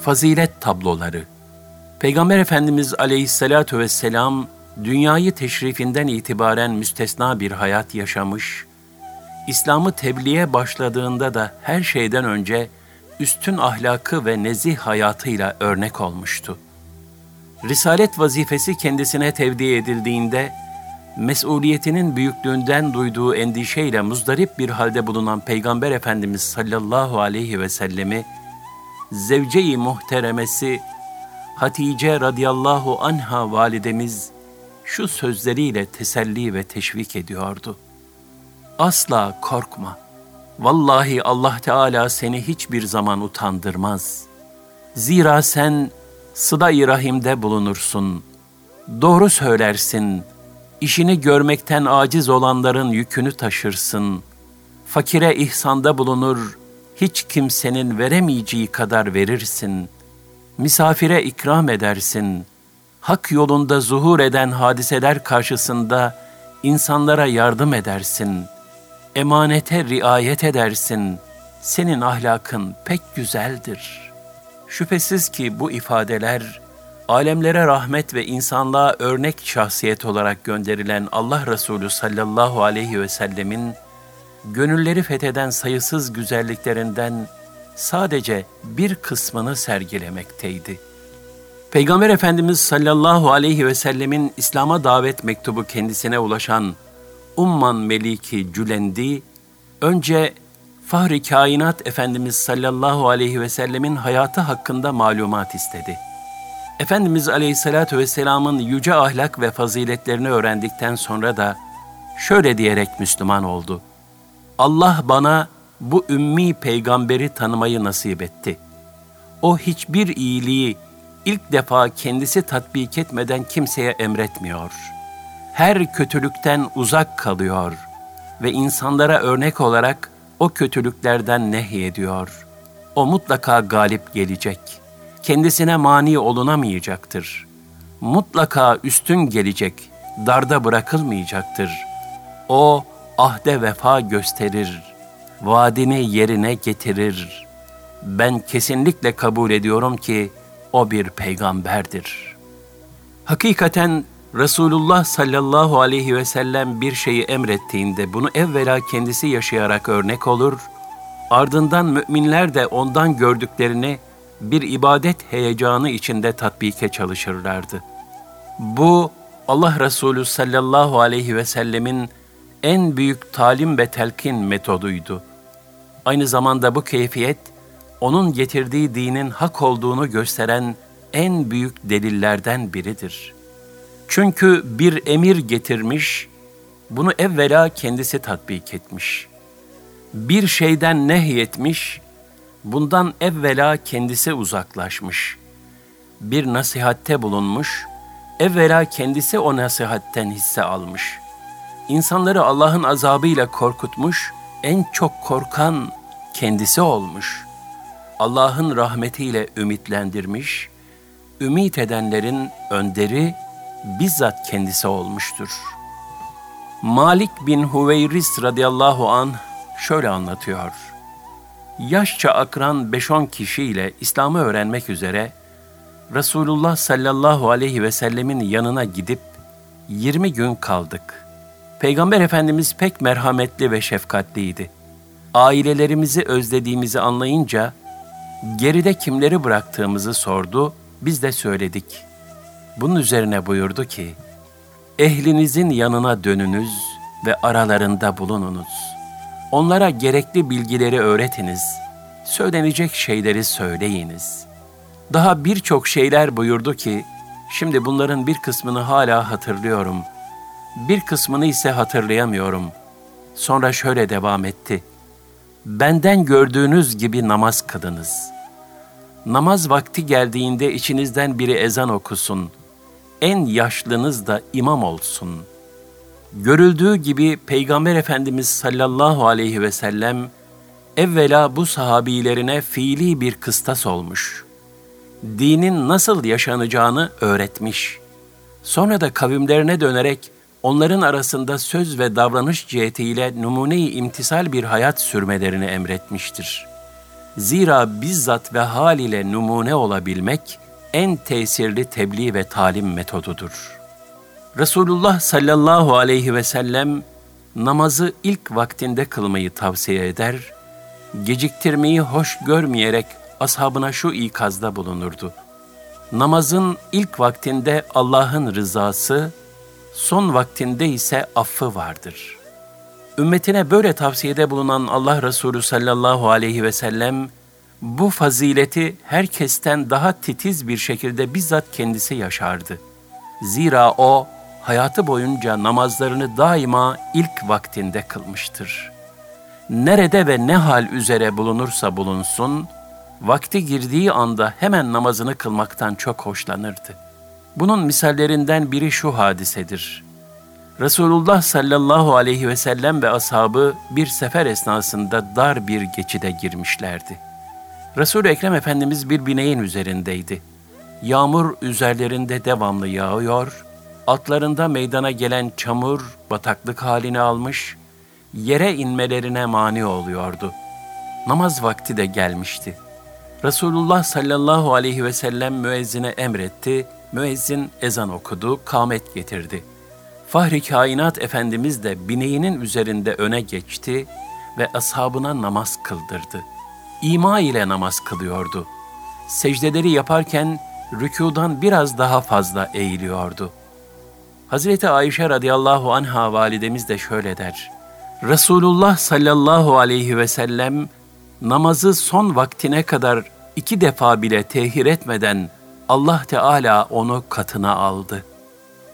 Fazilet tabloları Peygamber Efendimiz aleyhissalatu vesselam dünyayı teşrifinden itibaren müstesna bir hayat yaşamış, İslam'ı tebliğe başladığında da her şeyden önce üstün ahlakı ve nezih hayatıyla örnek olmuştu. Risalet vazifesi kendisine tevdi edildiğinde, mesuliyetinin büyüklüğünden duyduğu endişeyle muzdarip bir halde bulunan Peygamber Efendimiz sallallahu aleyhi ve sellemi, zevce-i muhteremesi Hatice radıyallahu anha validemiz şu sözleriyle teselli ve teşvik ediyordu. Asla korkma. Vallahi Allah Teala seni hiçbir zaman utandırmaz. Zira sen sıda-i rahimde bulunursun. Doğru söylersin. İşini görmekten aciz olanların yükünü taşırsın. Fakire ihsanda bulunur, hiç kimsenin veremeyeceği kadar verirsin. Misafire ikram edersin. Hak yolunda zuhur eden hadiseler karşısında insanlara yardım edersin. Emanete riayet edersin. Senin ahlakın pek güzeldir. Şüphesiz ki bu ifadeler alemlere rahmet ve insanlığa örnek şahsiyet olarak gönderilen Allah Resulü sallallahu aleyhi ve sellemin gönülleri fetheden sayısız güzelliklerinden sadece bir kısmını sergilemekteydi. Peygamber Efendimiz sallallahu aleyhi ve sellemin İslam'a davet mektubu kendisine ulaşan Umman Meliki Cülendi, önce Fahri Kainat Efendimiz sallallahu aleyhi ve sellemin hayatı hakkında malumat istedi. Efendimiz aleyhissalatu vesselamın yüce ahlak ve faziletlerini öğrendikten sonra da şöyle diyerek Müslüman oldu. Allah bana bu ümmi peygamberi tanımayı nasip etti. O hiçbir iyiliği ilk defa kendisi tatbik etmeden kimseye emretmiyor. Her kötülükten uzak kalıyor ve insanlara örnek olarak o kötülüklerden nehyediyor. O mutlaka galip gelecek. Kendisine mani olunamayacaktır. Mutlaka üstün gelecek, darda bırakılmayacaktır. O ahde vefa gösterir, vaadini yerine getirir. Ben kesinlikle kabul ediyorum ki o bir peygamberdir. Hakikaten Resulullah sallallahu aleyhi ve sellem bir şeyi emrettiğinde bunu evvela kendisi yaşayarak örnek olur, ardından müminler de ondan gördüklerini bir ibadet heyecanı içinde tatbike çalışırlardı. Bu Allah Resulü sallallahu aleyhi ve sellemin en büyük talim ve telkin metoduydu. Aynı zamanda bu keyfiyet, onun getirdiği dinin hak olduğunu gösteren en büyük delillerden biridir. Çünkü bir emir getirmiş, bunu evvela kendisi tatbik etmiş. Bir şeyden nehyetmiş, bundan evvela kendisi uzaklaşmış. Bir nasihatte bulunmuş, evvela kendisi o nasihatten hisse almış. İnsanları Allah'ın azabıyla korkutmuş, en çok korkan kendisi olmuş. Allah'ın rahmetiyle ümitlendirmiş, ümit edenlerin önderi bizzat kendisi olmuştur. Malik bin Huveyris radıyallahu an şöyle anlatıyor. Yaşça akran 5-10 kişiyle İslam'ı öğrenmek üzere Resulullah sallallahu aleyhi ve sellemin yanına gidip 20 gün kaldık. Peygamber Efendimiz pek merhametli ve şefkatliydi. Ailelerimizi özlediğimizi anlayınca geride kimleri bıraktığımızı sordu, biz de söyledik. Bunun üzerine buyurdu ki, ehlinizin yanına dönünüz ve aralarında bulununuz. Onlara gerekli bilgileri öğretiniz, söylenecek şeyleri söyleyiniz. Daha birçok şeyler buyurdu ki, şimdi bunların bir kısmını hala hatırlıyorum, bir kısmını ise hatırlayamıyorum. Sonra şöyle devam etti. Benden gördüğünüz gibi namaz kılınız. Namaz vakti geldiğinde içinizden biri ezan okusun. En yaşlınız da imam olsun. Görüldüğü gibi Peygamber Efendimiz sallallahu aleyhi ve sellem evvela bu sahabilerine fiili bir kıstas olmuş. Dinin nasıl yaşanacağını öğretmiş. Sonra da kavimlerine dönerek onların arasında söz ve davranış cihetiyle numune-i imtisal bir hayat sürmelerini emretmiştir. Zira bizzat ve hal ile numune olabilmek en tesirli tebliğ ve talim metodudur. Resulullah sallallahu aleyhi ve sellem namazı ilk vaktinde kılmayı tavsiye eder, geciktirmeyi hoş görmeyerek ashabına şu ikazda bulunurdu. Namazın ilk vaktinde Allah'ın rızası, son vaktinde ise affı vardır. Ümmetine böyle tavsiyede bulunan Allah Resulü sallallahu aleyhi ve sellem, bu fazileti herkesten daha titiz bir şekilde bizzat kendisi yaşardı. Zira o, hayatı boyunca namazlarını daima ilk vaktinde kılmıştır. Nerede ve ne hal üzere bulunursa bulunsun, vakti girdiği anda hemen namazını kılmaktan çok hoşlanırdı. Bunun misallerinden biri şu hadisedir. Resulullah sallallahu aleyhi ve sellem ve ashabı bir sefer esnasında dar bir geçide girmişlerdi. Resul-i Ekrem Efendimiz bir bineğin üzerindeydi. Yağmur üzerlerinde devamlı yağıyor, atlarında meydana gelen çamur bataklık halini almış, yere inmelerine mani oluyordu. Namaz vakti de gelmişti. Resulullah sallallahu aleyhi ve sellem müezzine emretti, müezzin ezan okudu, kâmet getirdi. Fahri kainat Efendimiz de bineğinin üzerinde öne geçti ve ashabına namaz kıldırdı. İma ile namaz kılıyordu. Secdeleri yaparken rükudan biraz daha fazla eğiliyordu. Hazreti Ayşe radıyallahu anha validemiz de şöyle der. Resulullah sallallahu aleyhi ve sellem namazı son vaktine kadar iki defa bile tehir etmeden Allah Teala onu katına aldı.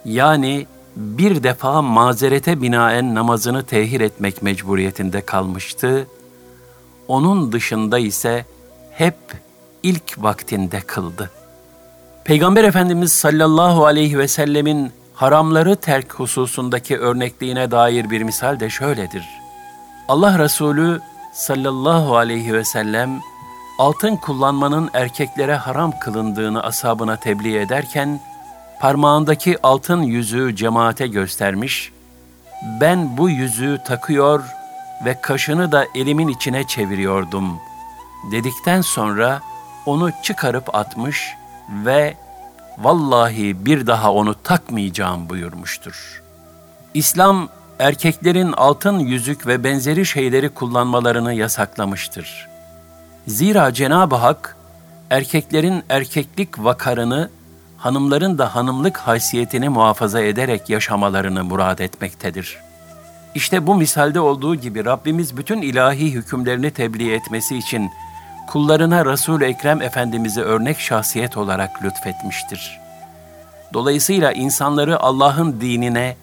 Yani bir defa mazerete binaen namazını tehir etmek mecburiyetinde kalmıştı. Onun dışında ise hep ilk vaktinde kıldı. Peygamber Efendimiz sallallahu aleyhi ve sellemin haramları terk hususundaki örnekliğine dair bir misal de şöyledir. Allah Resulü sallallahu aleyhi ve sellem altın kullanmanın erkeklere haram kılındığını asabına tebliğ ederken parmağındaki altın yüzüğü cemaate göstermiş, ben bu yüzüğü takıyor ve kaşını da elimin içine çeviriyordum dedikten sonra onu çıkarıp atmış ve vallahi bir daha onu takmayacağım buyurmuştur. İslam erkeklerin altın yüzük ve benzeri şeyleri kullanmalarını yasaklamıştır. Zira Cenab-ı Hak erkeklerin erkeklik vakarını, hanımların da hanımlık haysiyetini muhafaza ederek yaşamalarını murad etmektedir. İşte bu misalde olduğu gibi Rabbimiz bütün ilahi hükümlerini tebliğ etmesi için kullarına Resul-i Ekrem Efendimiz'i örnek şahsiyet olarak lütfetmiştir. Dolayısıyla insanları Allah'ın dinine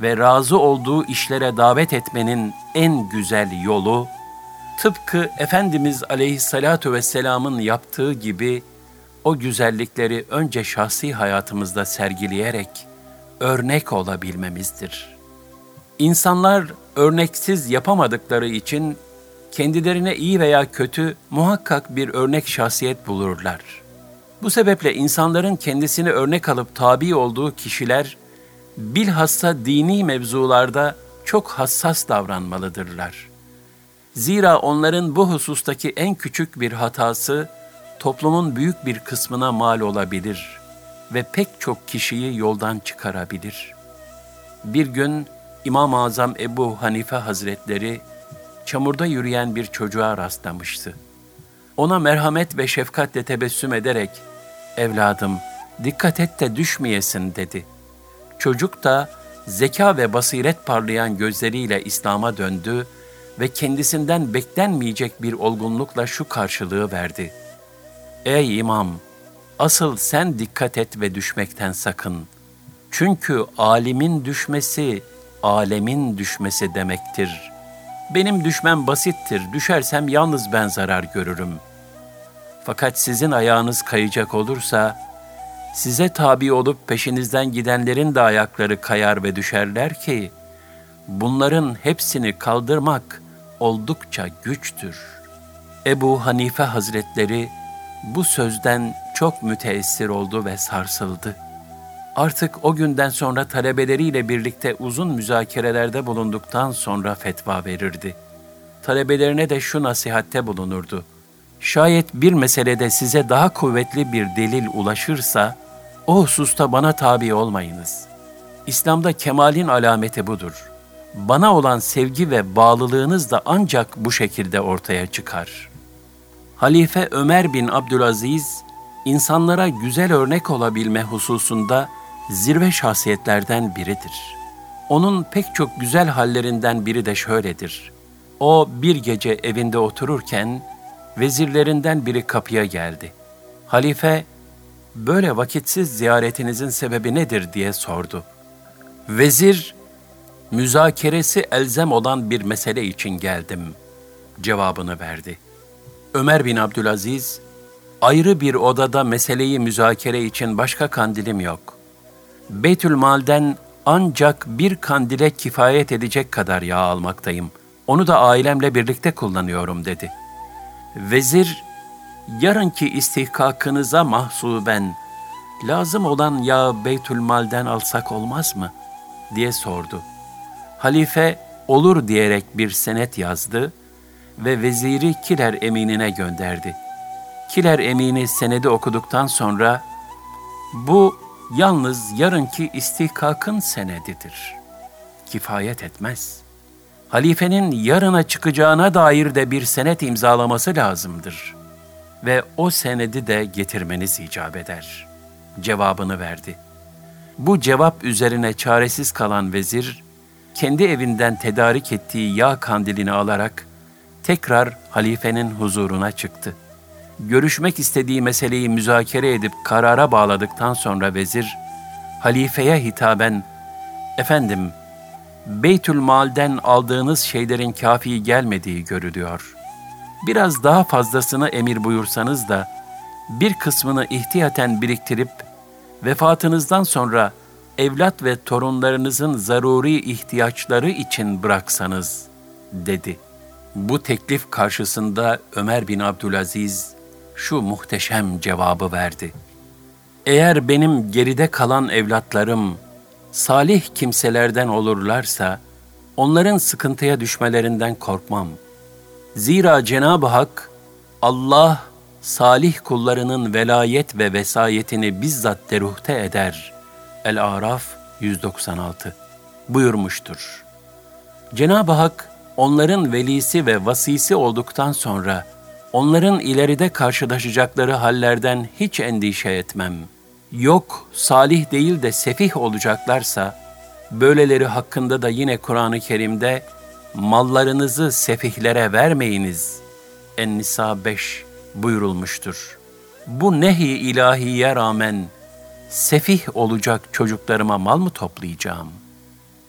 ve razı olduğu işlere davet etmenin en güzel yolu, tıpkı Efendimiz aleyhissalatu vesselamın yaptığı gibi o güzellikleri önce şahsi hayatımızda sergileyerek örnek olabilmemizdir. İnsanlar örneksiz yapamadıkları için kendilerine iyi veya kötü muhakkak bir örnek şahsiyet bulurlar. Bu sebeple insanların kendisini örnek alıp tabi olduğu kişiler bilhassa dini mevzularda çok hassas davranmalıdırlar. Zira onların bu husustaki en küçük bir hatası toplumun büyük bir kısmına mal olabilir ve pek çok kişiyi yoldan çıkarabilir. Bir gün İmam-ı Azam Ebu Hanife Hazretleri çamurda yürüyen bir çocuğa rastlamıştı. Ona merhamet ve şefkatle tebessüm ederek, "Evladım, dikkat et de düşmeyesin." dedi. Çocuk da zeka ve basiret parlayan gözleriyle İslam'a döndü ve kendisinden beklenmeyecek bir olgunlukla şu karşılığı verdi. Ey imam, asıl sen dikkat et ve düşmekten sakın. Çünkü alimin düşmesi, alemin düşmesi demektir. Benim düşmem basittir, düşersem yalnız ben zarar görürüm. Fakat sizin ayağınız kayacak olursa, size tabi olup peşinizden gidenlerin de ayakları kayar ve düşerler ki, bunların hepsini kaldırmak oldukça güçtür. Ebu Hanife Hazretleri bu sözden çok müteessir oldu ve sarsıldı. Artık o günden sonra talebeleriyle birlikte uzun müzakerelerde bulunduktan sonra fetva verirdi. Talebelerine de şu nasihatte bulunurdu. Şayet bir meselede size daha kuvvetli bir delil ulaşırsa, o hususta bana tabi olmayınız. İslam'da kemalin alameti budur. Bana olan sevgi ve bağlılığınız da ancak bu şekilde ortaya çıkar. Halife Ömer bin Abdülaziz, insanlara güzel örnek olabilme hususunda zirve şahsiyetlerden biridir. Onun pek çok güzel hallerinden biri de şöyledir. O bir gece evinde otururken vezirlerinden biri kapıya geldi. Halife, böyle vakitsiz ziyaretinizin sebebi nedir diye sordu. Vezir, müzakeresi elzem olan bir mesele için geldim cevabını verdi. Ömer bin Abdülaziz, ayrı bir odada meseleyi müzakere için başka kandilim yok. Beytül Mal'den ancak bir kandile kifayet edecek kadar yağ almaktayım. Onu da ailemle birlikte kullanıyorum dedi. Vezir, yarınki istihkakınıza mahsuben lazım olan yağ Beytül Mal'den alsak olmaz mı? diye sordu. Halife olur diyerek bir senet yazdı ve veziri Kiler eminine gönderdi. Kiler emini senedi okuduktan sonra bu yalnız yarınki istihkakın senedidir. Kifayet etmez. Halifenin yarına çıkacağına dair de bir senet imzalaması lazımdır. Ve o senedi de getirmeniz icap eder. Cevabını verdi. Bu cevap üzerine çaresiz kalan vezir, kendi evinden tedarik ettiği yağ kandilini alarak tekrar halifenin huzuruna çıktı.'' görüşmek istediği meseleyi müzakere edip karara bağladıktan sonra vezir, halifeye hitaben, ''Efendim, Beytül Mal'den aldığınız şeylerin kafi gelmediği görülüyor. Biraz daha fazlasını emir buyursanız da, bir kısmını ihtiyaten biriktirip, vefatınızdan sonra evlat ve torunlarınızın zaruri ihtiyaçları için bıraksanız, dedi. Bu teklif karşısında Ömer bin Abdülaziz, şu muhteşem cevabı verdi. Eğer benim geride kalan evlatlarım salih kimselerden olurlarsa onların sıkıntıya düşmelerinden korkmam. Zira Cenab-ı Hak Allah salih kullarının velayet ve vesayetini bizzat deruhte eder. El-Araf 196 buyurmuştur. Cenab-ı Hak onların velisi ve vasisi olduktan sonra onların ileride karşılaşacakları hallerden hiç endişe etmem. Yok, salih değil de sefih olacaklarsa, böyleleri hakkında da yine Kur'an-ı Kerim'de mallarınızı sefihlere vermeyiniz. En-Nisa 5 buyurulmuştur. Bu nehi ilahiye rağmen sefih olacak çocuklarıma mal mı toplayacağım?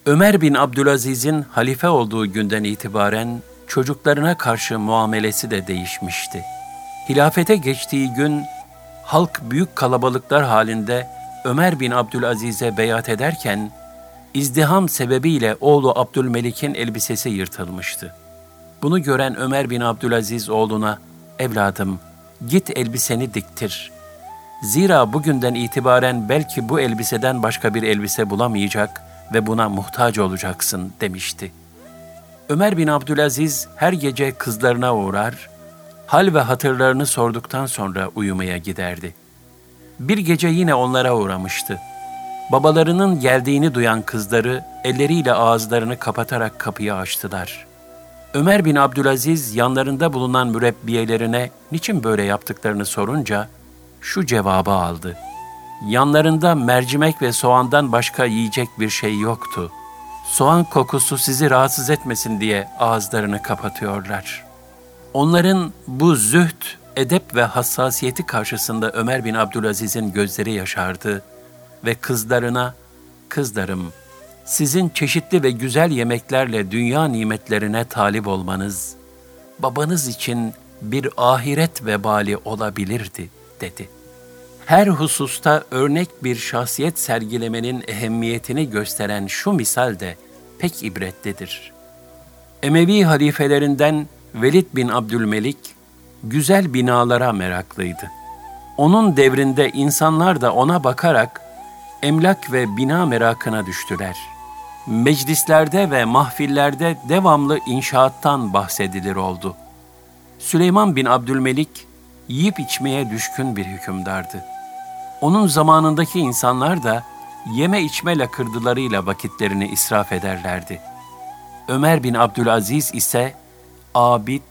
Ömer bin Abdülaziz'in halife olduğu günden itibaren çocuklarına karşı muamelesi de değişmişti. Hilafete geçtiği gün halk büyük kalabalıklar halinde Ömer bin Abdülaziz'e beyat ederken izdiham sebebiyle oğlu Abdülmelik'in elbisesi yırtılmıştı. Bunu gören Ömer bin Abdülaziz oğluna "Evladım, git elbiseni diktir. Zira bugünden itibaren belki bu elbiseden başka bir elbise bulamayacak ve buna muhtaç olacaksın." demişti.'' Ömer bin Abdülaziz her gece kızlarına uğrar, hal ve hatırlarını sorduktan sonra uyumaya giderdi. Bir gece yine onlara uğramıştı. Babalarının geldiğini duyan kızları elleriyle ağızlarını kapatarak kapıyı açtılar. Ömer bin Abdülaziz yanlarında bulunan mürebbiyelerine niçin böyle yaptıklarını sorunca şu cevabı aldı. Yanlarında mercimek ve soğandan başka yiyecek bir şey yoktu.'' soğan kokusu sizi rahatsız etmesin diye ağızlarını kapatıyorlar. Onların bu züht, edep ve hassasiyeti karşısında Ömer bin Abdülaziz'in gözleri yaşardı ve kızlarına, kızlarım, sizin çeşitli ve güzel yemeklerle dünya nimetlerine talip olmanız, babanız için bir ahiret vebali olabilirdi, dedi.'' Her hususta örnek bir şahsiyet sergilemenin ehemmiyetini gösteren şu misal de pek ibretlidir. Emevi halifelerinden Velid bin Abdülmelik güzel binalara meraklıydı. Onun devrinde insanlar da ona bakarak emlak ve bina merakına düştüler. Meclislerde ve mahfillerde devamlı inşaattan bahsedilir oldu. Süleyman bin Abdülmelik yiyip içmeye düşkün bir hükümdardı. Onun zamanındaki insanlar da yeme içme lakırdılarıyla vakitlerini israf ederlerdi. Ömer bin Abdülaziz ise abid,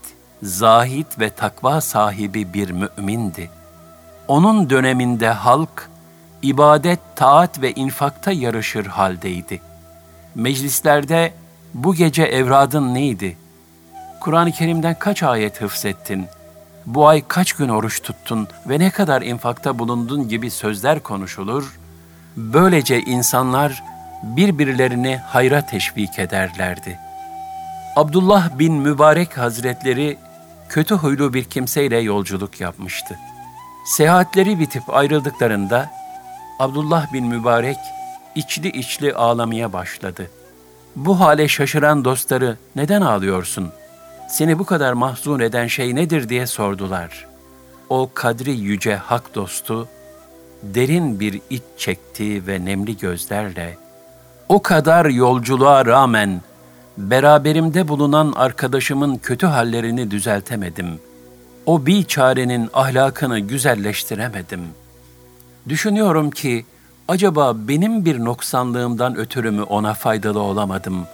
zahid ve takva sahibi bir mümindi. Onun döneminde halk ibadet, taat ve infakta yarışır haldeydi. Meclislerde bu gece evradın neydi? Kur'an-ı Kerim'den kaç ayet hıfzettin? Bu ay kaç gün oruç tuttun ve ne kadar infakta bulundun gibi sözler konuşulur. Böylece insanlar birbirlerini hayra teşvik ederlerdi. Abdullah bin Mübarek Hazretleri kötü huylu bir kimseyle yolculuk yapmıştı. Seyahatleri bitip ayrıldıklarında Abdullah bin Mübarek içli içli ağlamaya başladı. Bu hale şaşıran dostları neden ağlıyorsun? Seni bu kadar mahzun eden şey nedir diye sordular. O kadri yüce hak dostu derin bir iç çekti ve nemli gözlerle o kadar yolculuğa rağmen beraberimde bulunan arkadaşımın kötü hallerini düzeltemedim. O bir çarenin ahlakını güzelleştiremedim. Düşünüyorum ki acaba benim bir noksanlığımdan ötürü mü ona faydalı olamadım?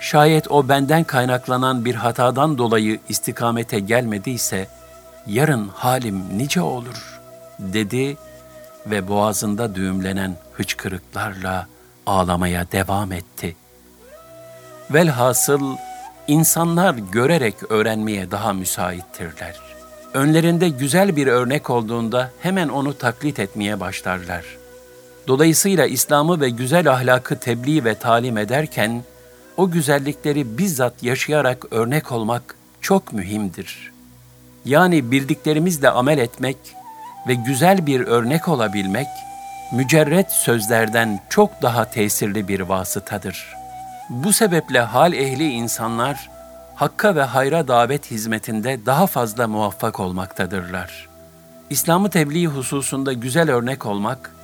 Şayet o benden kaynaklanan bir hatadan dolayı istikamete gelmediyse yarın halim nice olur dedi ve boğazında düğümlenen hıçkırıklarla ağlamaya devam etti. Velhasıl insanlar görerek öğrenmeye daha müsaittirler. Önlerinde güzel bir örnek olduğunda hemen onu taklit etmeye başlarlar. Dolayısıyla İslam'ı ve güzel ahlakı tebliğ ve talim ederken o güzellikleri bizzat yaşayarak örnek olmak çok mühimdir. Yani bildiklerimizle amel etmek ve güzel bir örnek olabilmek, mücerret sözlerden çok daha tesirli bir vasıtadır. Bu sebeple hal ehli insanlar, hakka ve hayra davet hizmetinde daha fazla muvaffak olmaktadırlar. İslam'ı tebliğ hususunda güzel örnek olmak,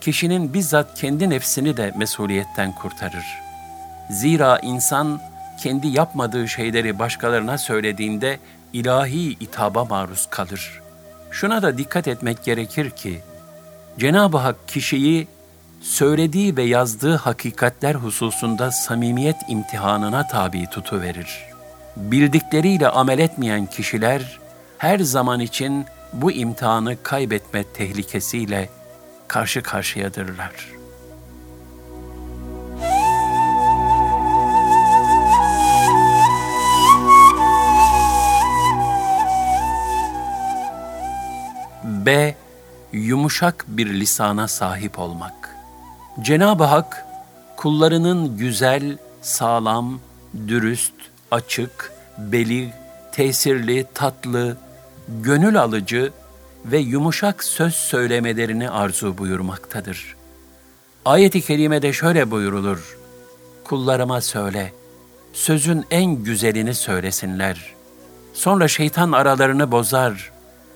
kişinin bizzat kendi nefsini de mesuliyetten kurtarır. Zira insan kendi yapmadığı şeyleri başkalarına söylediğinde ilahi itaba maruz kalır. Şuna da dikkat etmek gerekir ki, Cenab-ı Hak kişiyi söylediği ve yazdığı hakikatler hususunda samimiyet imtihanına tabi tutuverir. Bildikleriyle amel etmeyen kişiler her zaman için bu imtihanı kaybetme tehlikesiyle karşı karşıyadırlar.'' B. Yumuşak bir lisana sahip olmak. Cenab-ı Hak, kullarının güzel, sağlam, dürüst, açık, beli, tesirli, tatlı, gönül alıcı ve yumuşak söz söylemelerini arzu buyurmaktadır. Ayet-i kerimede şöyle buyurulur. Kullarıma söyle, sözün en güzelini söylesinler. Sonra şeytan aralarını bozar.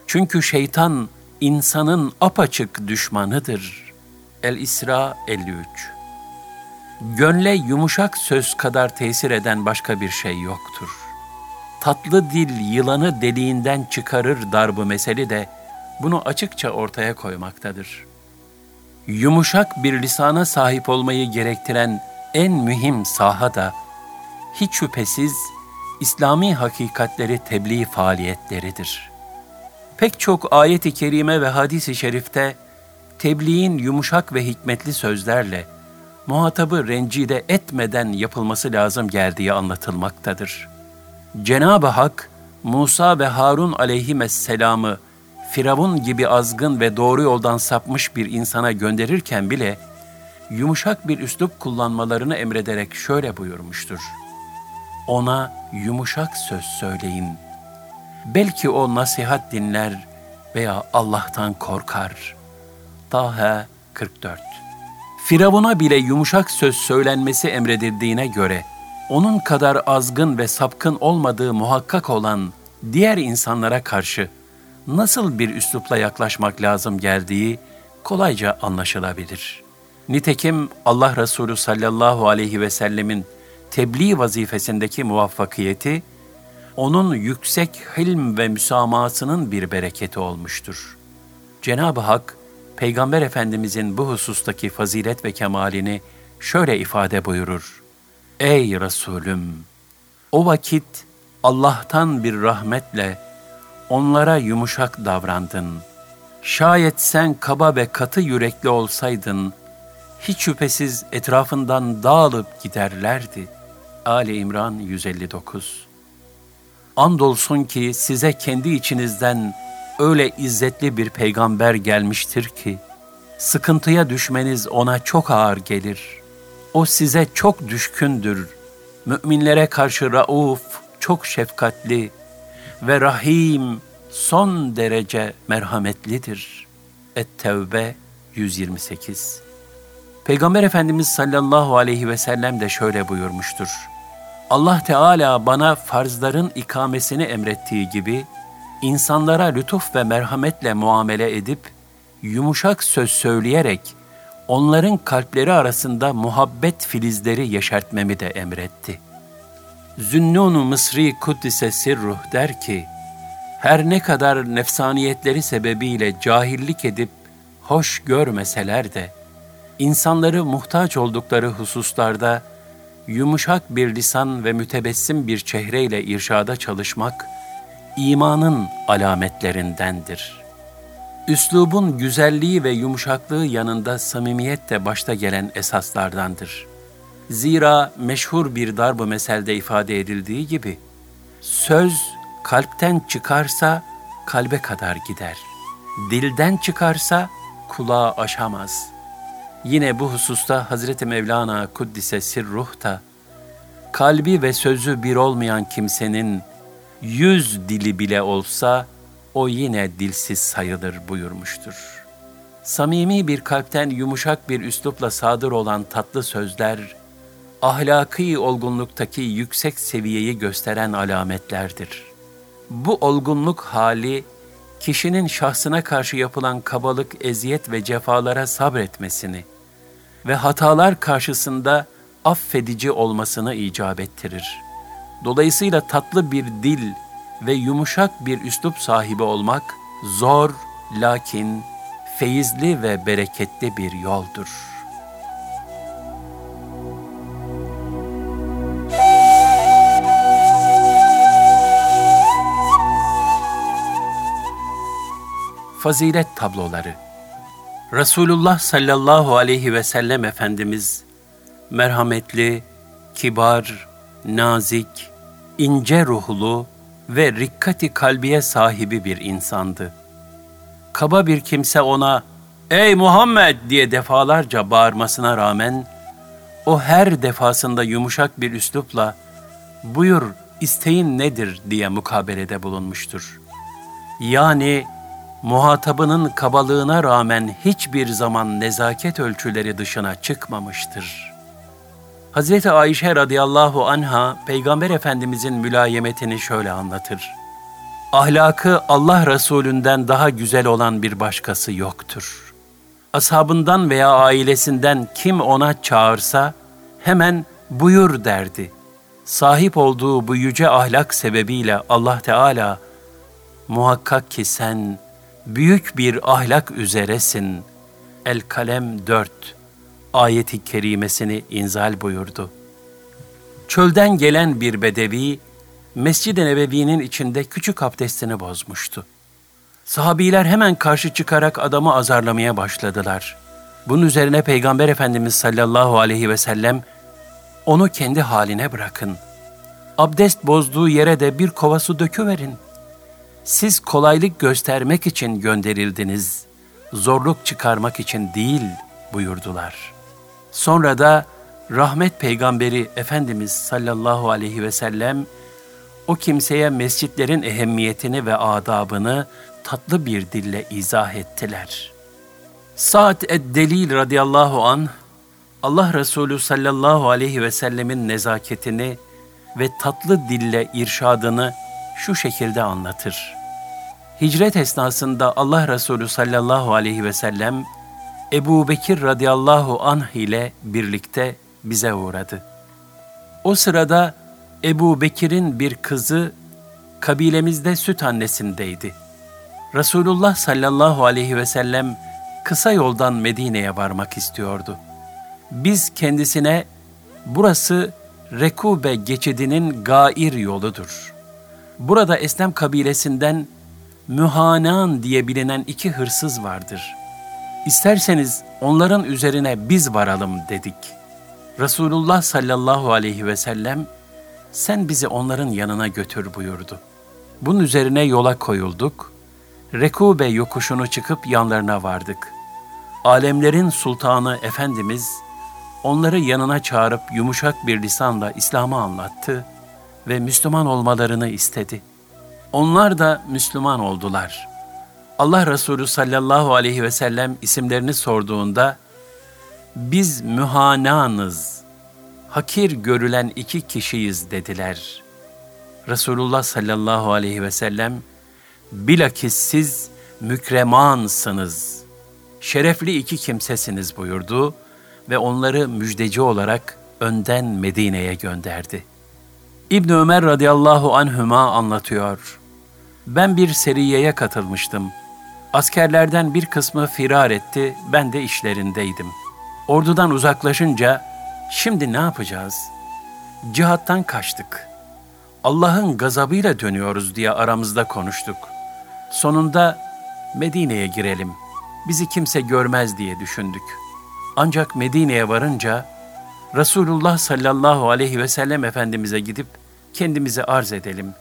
Çünkü şeytan insanın apaçık düşmanıdır. El-İsra 53 Gönle yumuşak söz kadar tesir eden başka bir şey yoktur. Tatlı dil yılanı deliğinden çıkarır darbı meseli de bunu açıkça ortaya koymaktadır. Yumuşak bir lisana sahip olmayı gerektiren en mühim saha da hiç şüphesiz İslami hakikatleri tebliğ faaliyetleridir.'' Pek çok ayet-i kerime ve hadis-i şerifte tebliğin yumuşak ve hikmetli sözlerle muhatabı rencide etmeden yapılması lazım geldiği anlatılmaktadır. Cenab-ı Hak, Musa ve Harun aleyhisselamı Firavun gibi azgın ve doğru yoldan sapmış bir insana gönderirken bile yumuşak bir üslup kullanmalarını emrederek şöyle buyurmuştur. Ona yumuşak söz söyleyin.'' Belki o nasihat dinler veya Allah'tan korkar. Taha 44 Firavun'a bile yumuşak söz söylenmesi emredildiğine göre, onun kadar azgın ve sapkın olmadığı muhakkak olan diğer insanlara karşı nasıl bir üslupla yaklaşmak lazım geldiği kolayca anlaşılabilir. Nitekim Allah Resulü sallallahu aleyhi ve sellemin tebliğ vazifesindeki muvaffakiyeti, onun yüksek hilm ve müsamahasının bir bereketi olmuştur. Cenab-ı Hak, Peygamber Efendimizin bu husustaki fazilet ve kemalini şöyle ifade buyurur. Ey Resulüm! O vakit Allah'tan bir rahmetle onlara yumuşak davrandın. Şayet sen kaba ve katı yürekli olsaydın, hiç şüphesiz etrafından dağılıp giderlerdi. Ali İmran 159 Andolsun ki size kendi içinizden öyle izzetli bir peygamber gelmiştir ki, sıkıntıya düşmeniz ona çok ağır gelir. O size çok düşkündür. Müminlere karşı rauf, çok şefkatli ve rahim, son derece merhametlidir. Et-Tevbe 128 Peygamber Efendimiz sallallahu aleyhi ve sellem de şöyle buyurmuştur. Allah Teala bana farzların ikamesini emrettiği gibi, insanlara lütuf ve merhametle muamele edip, yumuşak söz söyleyerek, onların kalpleri arasında muhabbet filizleri yeşertmemi de emretti. Zünnun-u Mısri Kuddise Sirruh der ki, her ne kadar nefsaniyetleri sebebiyle cahillik edip hoş görmeseler de, insanları muhtaç oldukları hususlarda yumuşak bir lisan ve mütebessim bir çehreyle irşada çalışmak, imanın alametlerindendir. Üslubun güzelliği ve yumuşaklığı yanında samimiyet de başta gelen esaslardandır. Zira meşhur bir darb-ı meselde ifade edildiği gibi, söz kalpten çıkarsa kalbe kadar gider. Dilden çıkarsa kulağı aşamaz. Yine bu hususta Hazreti Mevlana Kuddise Sirruh da, kalbi ve sözü bir olmayan kimsenin yüz dili bile olsa o yine dilsiz sayılır buyurmuştur. Samimi bir kalpten yumuşak bir üslupla sadır olan tatlı sözler, ahlaki olgunluktaki yüksek seviyeyi gösteren alametlerdir. Bu olgunluk hali, kişinin şahsına karşı yapılan kabalık, eziyet ve cefalara sabretmesini ve hatalar karşısında affedici olmasını icap ettirir. Dolayısıyla tatlı bir dil ve yumuşak bir üslup sahibi olmak zor lakin feyizli ve bereketli bir yoldur.'' Fazilet tabloları Resulullah sallallahu aleyhi ve sellem Efendimiz merhametli, kibar, nazik, ince ruhlu ve rikkati kalbiye sahibi bir insandı. Kaba bir kimse ona "Ey Muhammed!" diye defalarca bağırmasına rağmen o her defasında yumuşak bir üslupla "Buyur, isteğin nedir?" diye mukabelede bulunmuştur. Yani muhatabının kabalığına rağmen hiçbir zaman nezaket ölçüleri dışına çıkmamıştır. Hz. Ayşe radıyallahu anha Peygamber Efendimizin mülayemetini şöyle anlatır. Ahlakı Allah Resulünden daha güzel olan bir başkası yoktur. Ashabından veya ailesinden kim ona çağırsa hemen buyur derdi. Sahip olduğu bu yüce ahlak sebebiyle Allah Teala muhakkak ki sen büyük bir ahlak üzeresin. El Kalem 4 ayeti kerimesini inzal buyurdu. Çölden gelen bir bedevi, Mescid-i Nebevi'nin içinde küçük abdestini bozmuştu. Sahabiler hemen karşı çıkarak adamı azarlamaya başladılar. Bunun üzerine Peygamber Efendimiz sallallahu aleyhi ve sellem, onu kendi haline bırakın. Abdest bozduğu yere de bir kova su döküverin siz kolaylık göstermek için gönderildiniz, zorluk çıkarmak için değil buyurdular. Sonra da rahmet peygamberi Efendimiz sallallahu aleyhi ve sellem o kimseye mescitlerin ehemmiyetini ve adabını tatlı bir dille izah ettiler. Sa'd ed-Delil radıyallahu an Allah Resulü sallallahu aleyhi ve sellemin nezaketini ve tatlı dille irşadını şu şekilde anlatır. Hicret esnasında Allah Resulü sallallahu aleyhi ve sellem Ebu Bekir radıyallahu anh ile birlikte bize uğradı. O sırada Ebu Bekir'in bir kızı kabilemizde süt annesindeydi. Resulullah sallallahu aleyhi ve sellem kısa yoldan Medine'ye varmak istiyordu. Biz kendisine burası Rekube geçidinin gair yoludur. Burada Eslem kabilesinden Mühanan diye bilinen iki hırsız vardır. İsterseniz onların üzerine biz varalım dedik. Resulullah sallallahu aleyhi ve sellem sen bizi onların yanına götür buyurdu. Bunun üzerine yola koyulduk. Rekube yokuşunu çıkıp yanlarına vardık. Alemlerin sultanı Efendimiz onları yanına çağırıp yumuşak bir lisanla İslam'ı anlattı ve Müslüman olmalarını istedi. Onlar da Müslüman oldular. Allah Resulü sallallahu aleyhi ve sellem isimlerini sorduğunda biz mühananız, hakir görülen iki kişiyiz dediler. Resulullah sallallahu aleyhi ve sellem bilakis siz mükremansınız, şerefli iki kimsesiniz buyurdu ve onları müjdeci olarak önden Medine'ye gönderdi. İbn Ömer radıyallahu anhüma anlatıyor. Ben bir seriyeye katılmıştım. Askerlerden bir kısmı firar etti, ben de işlerindeydim. Ordudan uzaklaşınca, şimdi ne yapacağız? Cihattan kaçtık. Allah'ın gazabıyla dönüyoruz diye aramızda konuştuk. Sonunda Medine'ye girelim. Bizi kimse görmez diye düşündük. Ancak Medine'ye varınca Resulullah sallallahu aleyhi ve sellem Efendimiz'e gidip kendimizi arz edelim.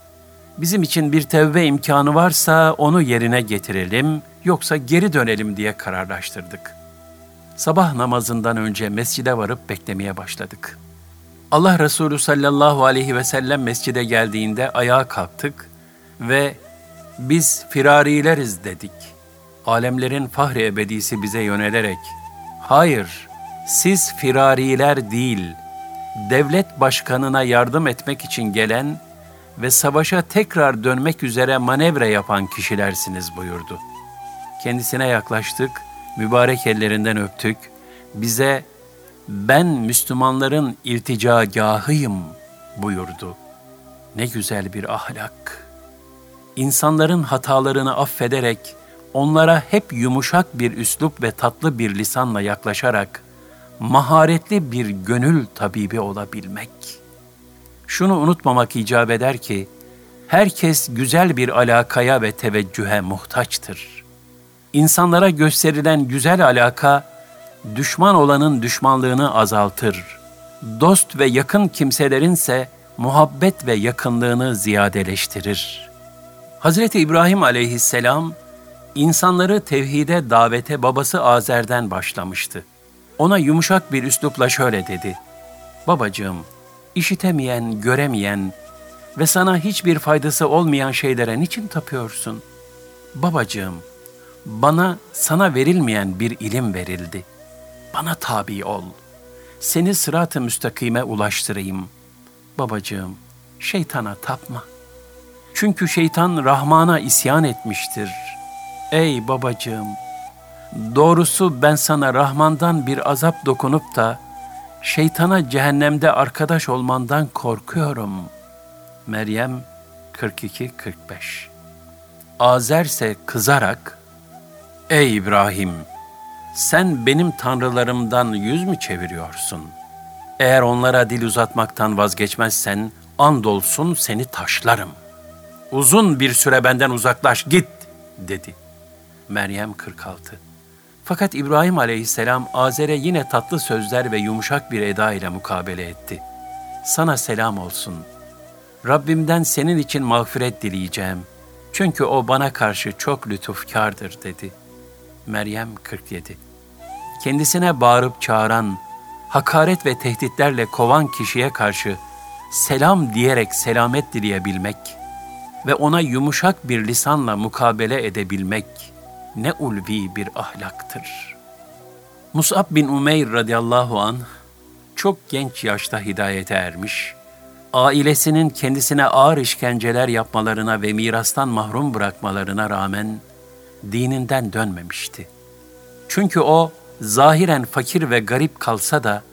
Bizim için bir tevbe imkanı varsa onu yerine getirelim, yoksa geri dönelim diye kararlaştırdık. Sabah namazından önce mescide varıp beklemeye başladık. Allah Resulü sallallahu aleyhi ve sellem mescide geldiğinde ayağa kalktık ve biz firarileriz dedik. Alemlerin fahri ebedisi bize yönelerek, hayır, siz firariler değil, devlet başkanına yardım etmek için gelen ve savaşa tekrar dönmek üzere manevra yapan kişilersiniz buyurdu. Kendisine yaklaştık, mübarek ellerinden öptük, bize ben Müslümanların irticagahıyım buyurdu. Ne güzel bir ahlak. İnsanların hatalarını affederek, onlara hep yumuşak bir üslup ve tatlı bir lisanla yaklaşarak, maharetli bir gönül tabibi olabilmek. Şunu unutmamak icap eder ki, herkes güzel bir alakaya ve teveccühe muhtaçtır. İnsanlara gösterilen güzel alaka, düşman olanın düşmanlığını azaltır. Dost ve yakın kimselerinse muhabbet ve yakınlığını ziyadeleştirir. Hazreti İbrahim aleyhisselam, insanları tevhide davete babası Azer'den başlamıştı. Ona yumuşak bir üslupla şöyle dedi. Babacığım, işitemeyen, göremeyen ve sana hiçbir faydası olmayan şeylere niçin tapıyorsun? Babacığım, bana sana verilmeyen bir ilim verildi. Bana tabi ol. Seni sırat-ı müstakime ulaştırayım. Babacığım, şeytana tapma. Çünkü şeytan Rahman'a isyan etmiştir. Ey babacığım, Doğrusu ben sana Rahman'dan bir azap dokunup da şeytana cehennemde arkadaş olmandan korkuyorum. Meryem 42-45 Azer ise kızarak, Ey İbrahim! Sen benim tanrılarımdan yüz mü çeviriyorsun? Eğer onlara dil uzatmaktan vazgeçmezsen, andolsun seni taşlarım. Uzun bir süre benden uzaklaş, git, dedi. Meryem 46 fakat İbrahim aleyhisselam Azer'e yine tatlı sözler ve yumuşak bir eda ile mukabele etti. Sana selam olsun. Rabbimden senin için mağfiret dileyeceğim. Çünkü o bana karşı çok lütufkardır dedi. Meryem 47 Kendisine bağırıp çağıran, hakaret ve tehditlerle kovan kişiye karşı selam diyerek selamet dileyebilmek ve ona yumuşak bir lisanla mukabele edebilmek ne ulvi bir ahlaktır. Mus'ab bin Umeyr radıyallahu an çok genç yaşta hidayete ermiş, ailesinin kendisine ağır işkenceler yapmalarına ve mirastan mahrum bırakmalarına rağmen dininden dönmemişti. Çünkü o zahiren fakir ve garip kalsa da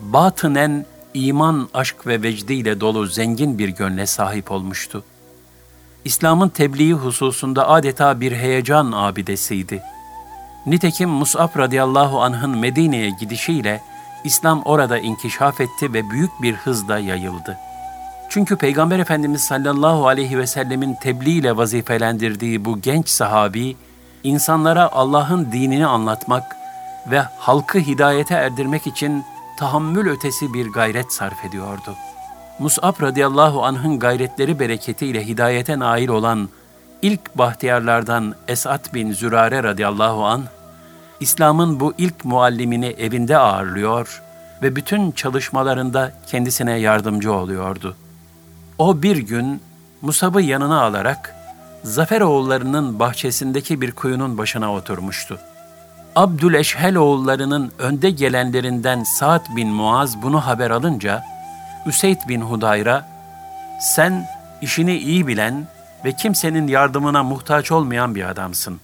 batınen iman, aşk ve vecdiyle dolu zengin bir gönle sahip olmuştu. İslam'ın tebliği hususunda adeta bir heyecan abidesiydi. Nitekim Mus'ab radıyallahu anh'ın Medine'ye gidişiyle İslam orada inkişaf etti ve büyük bir hızla yayıldı. Çünkü Peygamber Efendimiz sallallahu aleyhi ve sellemin tebliğ ile vazifelendirdiği bu genç sahabi, insanlara Allah'ın dinini anlatmak ve halkı hidayete erdirmek için tahammül ötesi bir gayret sarf ediyordu. Mus'ab radıyallahu anh'ın gayretleri bereketiyle hidayete nail olan ilk bahtiyarlardan Esat bin Zürare radıyallahu an İslam'ın bu ilk muallimini evinde ağırlıyor ve bütün çalışmalarında kendisine yardımcı oluyordu. O bir gün Musab'ı yanına alarak Zaferoğullarının bahçesindeki bir kuyunun başına oturmuştu. Abdüleşhel oğullarının önde gelenlerinden Sa'd bin Muaz bunu haber alınca Üseyd bin Hudayra sen işini iyi bilen ve kimsenin yardımına muhtaç olmayan bir adamsın.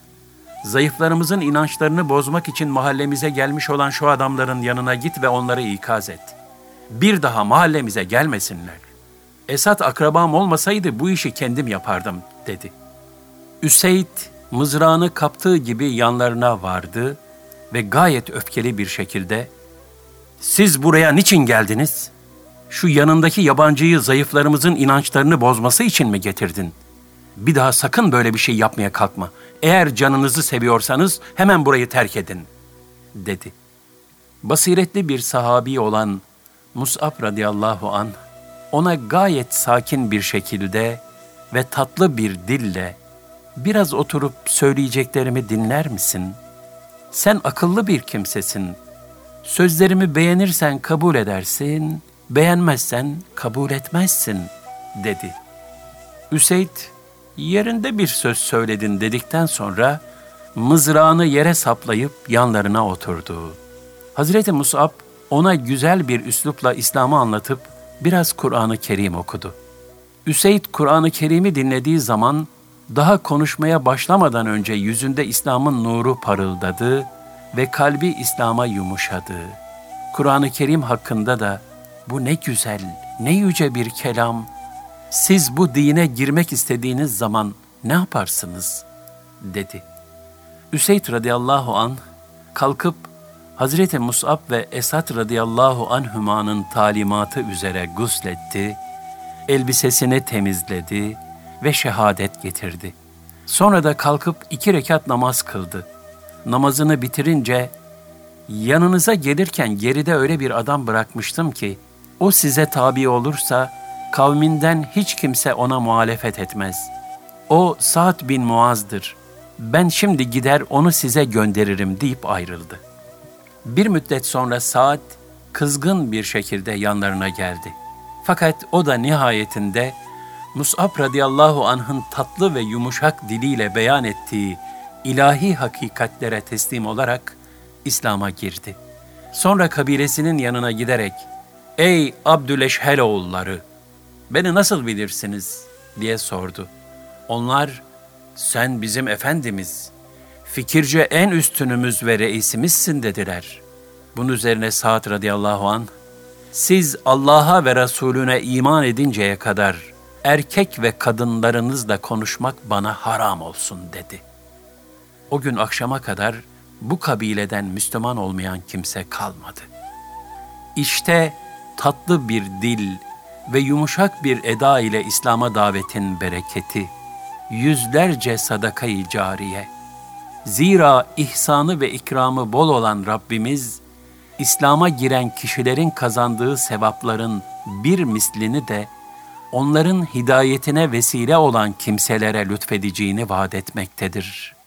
Zayıflarımızın inançlarını bozmak için mahallemize gelmiş olan şu adamların yanına git ve onları ikaz et. Bir daha mahallemize gelmesinler. Esat akrabam olmasaydı bu işi kendim yapardım, dedi. Üseyd mızrağını kaptığı gibi yanlarına vardı ve gayet öfkeli bir şekilde ''Siz buraya niçin geldiniz? Şu yanındaki yabancıyı zayıflarımızın inançlarını bozması için mi getirdin? Bir daha sakın böyle bir şey yapmaya kalkma. Eğer canınızı seviyorsanız hemen burayı terk edin.'' dedi. Basiretli bir sahabi olan Mus'ab radıyallahu an ona gayet sakin bir şekilde ve tatlı bir dille biraz oturup söyleyeceklerimi dinler misin? Sen akıllı bir kimsesin. Sözlerimi beğenirsen kabul edersin, beğenmezsen kabul etmezsin, dedi. Üseyd, yerinde bir söz söyledin dedikten sonra mızrağını yere saplayıp yanlarına oturdu. Hazreti Musab ona güzel bir üslupla İslam'ı anlatıp biraz Kur'an-ı Kerim okudu. Üseyd Kur'an-ı Kerim'i dinlediği zaman daha konuşmaya başlamadan önce yüzünde İslam'ın nuru parıldadı ve kalbi İslam'a yumuşadı. Kur'an-ı Kerim hakkında da bu ne güzel, ne yüce bir kelam. Siz bu dine girmek istediğiniz zaman ne yaparsınız? dedi. Üseyd radıyallahu an kalkıp Hazreti Mus'ab ve Esat radıyallahu anhümanın talimatı üzere gusletti, elbisesini temizledi ve şehadet getirdi. Sonra da kalkıp iki rekat namaz kıldı. Namazını bitirince, yanınıza gelirken geride öyle bir adam bırakmıştım ki, o size tabi olursa, kavminden hiç kimse ona muhalefet etmez. O Sa'd bin Muaz'dır. Ben şimdi gider onu size gönderirim deyip ayrıldı. Bir müddet sonra Sa'd kızgın bir şekilde yanlarına geldi. Fakat o da nihayetinde Mus'ab radıyallahu anh'ın tatlı ve yumuşak diliyle beyan ettiği ilahi hakikatlere teslim olarak İslam'a girdi. Sonra kabilesinin yanına giderek, ''Ey Abdüleşhel oğulları, beni nasıl bilirsiniz?'' diye sordu. Onlar, ''Sen bizim efendimiz, fikirce en üstünümüz ve reisimizsin.'' dediler. Bunun üzerine Sa'd radıyallahu an, ''Siz Allah'a ve Resulüne iman edinceye kadar erkek ve kadınlarınızla konuşmak bana haram olsun dedi. O gün akşama kadar bu kabileden Müslüman olmayan kimse kalmadı. İşte tatlı bir dil ve yumuşak bir eda ile İslam'a davetin bereketi, yüzlerce sadakayı cariye. Zira ihsanı ve ikramı bol olan Rabbimiz, İslam'a giren kişilerin kazandığı sevapların bir mislini de onların hidayetine vesile olan kimselere lütfedeceğini vaat etmektedir.''